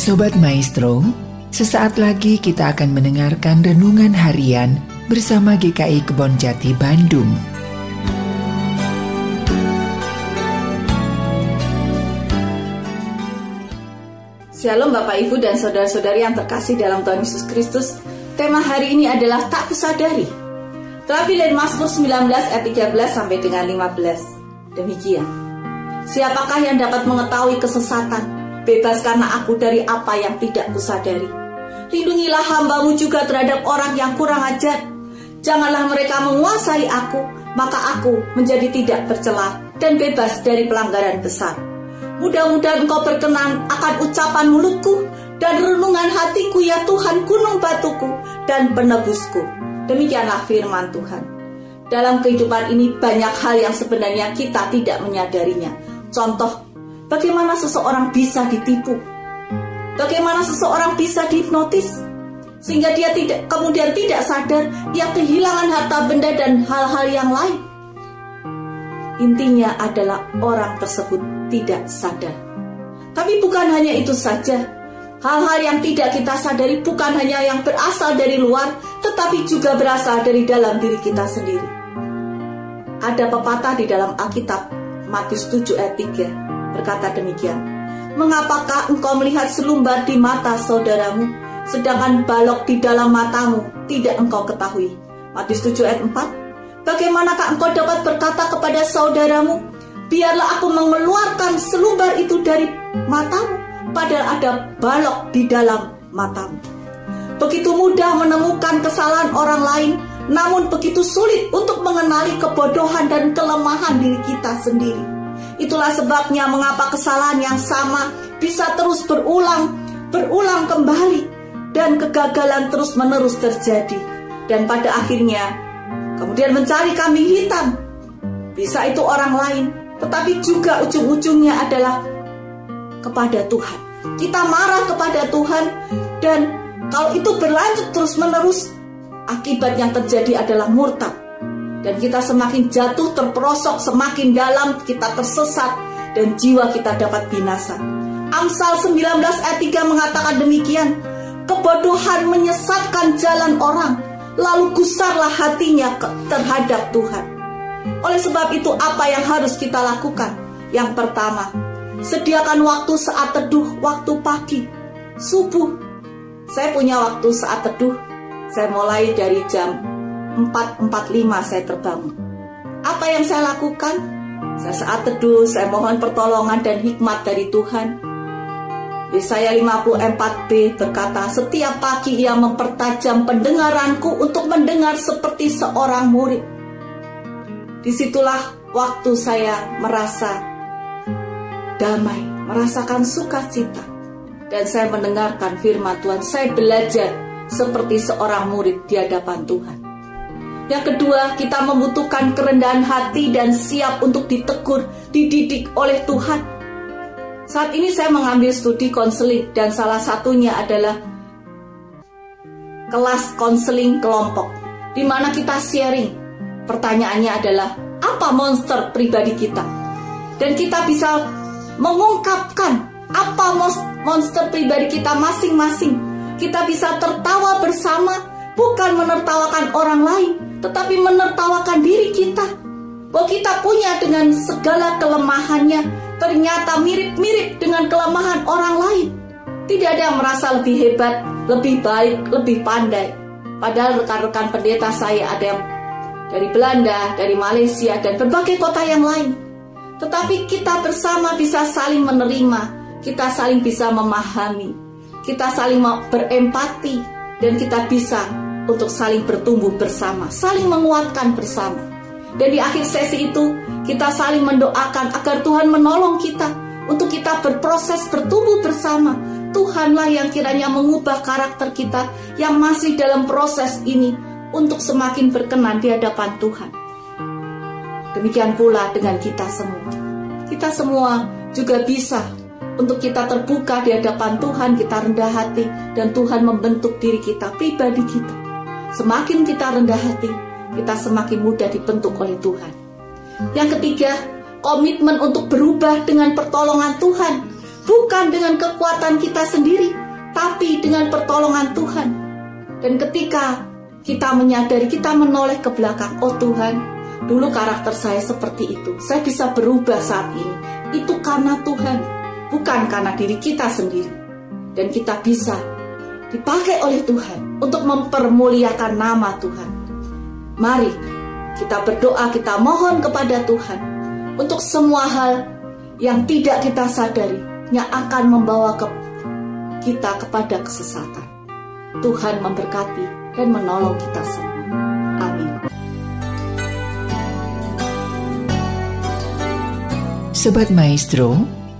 Sobat Maestro, sesaat lagi kita akan mendengarkan renungan harian bersama GKI Kebon Jati Bandung. Shalom Bapak Ibu dan Saudara-saudari yang terkasih dalam Tuhan Yesus Kristus. Tema hari ini adalah tak kusadari. Terlebih dari Mazmur 19 ayat 13 sampai dengan 15 Demikian. Siapakah yang dapat mengetahui kesesatan Bebaskanlah aku dari apa yang tidak kusadari Lindungilah hambamu juga terhadap orang yang kurang ajar Janganlah mereka menguasai aku Maka aku menjadi tidak bercelah Dan bebas dari pelanggaran besar Mudah-mudahan engkau berkenan akan ucapan mulutku dan renungan hatiku ya Tuhan gunung batuku dan penebusku. Demikianlah firman Tuhan. Dalam kehidupan ini banyak hal yang sebenarnya kita tidak menyadarinya. Contoh, bagaimana seseorang bisa ditipu? Bagaimana seseorang bisa dihipnotis? Sehingga dia tidak kemudian tidak sadar ia kehilangan harta benda dan hal-hal yang lain. Intinya adalah orang tersebut tidak sadar. Tapi bukan hanya itu saja, hal-hal yang tidak kita sadari bukan hanya yang berasal dari luar, tetapi juga berasal dari dalam diri kita sendiri. Ada pepatah di dalam Alkitab, Matius 7 ayat 3, berkata demikian. Mengapakah engkau melihat selumbar di mata saudaramu, sedangkan balok di dalam matamu tidak engkau ketahui? Matius 7 ayat 4, Bagaimanakah engkau dapat berkata kepada saudaramu, biarlah aku mengeluarkan selumbar itu dari matamu, padahal ada balok di dalam matamu. Begitu mudah menemukan kesalahan orang lain, namun begitu sulit untuk mengenali kebodohan dan kelemahan diri kita sendiri. Itulah sebabnya mengapa kesalahan yang sama bisa terus berulang, berulang kembali, dan kegagalan terus-menerus terjadi. Dan pada akhirnya, kemudian mencari kambing hitam. Bisa itu orang lain, tetapi juga ujung-ujungnya adalah kepada Tuhan. Kita marah kepada Tuhan dan kalau itu berlanjut terus-menerus, akibat yang terjadi adalah murtad. Dan kita semakin jatuh terperosok, semakin dalam kita tersesat dan jiwa kita dapat binasa. Amsal 19 ayat 3 mengatakan demikian, kebodohan menyesatkan jalan orang, lalu gusarlah hatinya terhadap Tuhan. Oleh sebab itu apa yang harus kita lakukan? Yang pertama, sediakan waktu saat teduh, waktu pagi, subuh. Saya punya waktu saat teduh. Saya mulai dari jam 4.45 saya terbangun. Apa yang saya lakukan? Saya saat teduh, saya mohon pertolongan dan hikmat dari Tuhan. Yesaya 54b berkata, setiap pagi ia mempertajam pendengaranku untuk mendengar seperti seorang murid. Di situlah waktu saya merasa damai, merasakan sukacita. Dan saya mendengarkan firman Tuhan, saya belajar seperti seorang murid di hadapan Tuhan. Yang kedua, kita membutuhkan kerendahan hati dan siap untuk ditegur, dididik oleh Tuhan. Saat ini saya mengambil studi konseling dan salah satunya adalah kelas konseling kelompok di mana kita sharing Pertanyaannya adalah apa monster pribadi kita? Dan kita bisa mengungkapkan apa monster pribadi kita masing-masing. Kita bisa tertawa bersama, bukan menertawakan orang lain, tetapi menertawakan diri kita. Bahwa kita punya dengan segala kelemahannya, ternyata mirip-mirip dengan kelemahan orang lain. Tidak ada yang merasa lebih hebat, lebih baik, lebih pandai. Padahal rekan-rekan pendeta saya ada yang dari Belanda, dari Malaysia, dan berbagai kota yang lain. Tetapi kita bersama bisa saling menerima, kita saling bisa memahami, kita saling berempati, dan kita bisa untuk saling bertumbuh bersama, saling menguatkan bersama. Dan di akhir sesi itu, kita saling mendoakan agar Tuhan menolong kita untuk kita berproses bertumbuh bersama. Tuhanlah yang kiranya mengubah karakter kita yang masih dalam proses ini untuk semakin berkenan di hadapan Tuhan. Demikian pula dengan kita semua. Kita semua juga bisa untuk kita terbuka di hadapan Tuhan, kita rendah hati, dan Tuhan membentuk diri kita, pribadi kita. Semakin kita rendah hati, kita semakin mudah dibentuk oleh Tuhan. Yang ketiga, komitmen untuk berubah dengan pertolongan Tuhan. bukan dengan kekuatan kita sendiri, tapi dengan pertolongan Tuhan. Dan ketika kita menyadari, kita menoleh ke belakang, oh Tuhan, dulu karakter saya seperti itu. Saya bisa berubah saat ini. Itu karena Tuhan, bukan karena diri kita sendiri. Dan kita bisa dipakai oleh Tuhan untuk mempermuliakan nama Tuhan. Mari kita berdoa, kita mohon kepada Tuhan untuk semua hal yang tidak kita sadari yang akan membawa ke kita kepada kesesatan. Tuhan memberkati dan menolong kita semua. Amin. Sobat Maestro,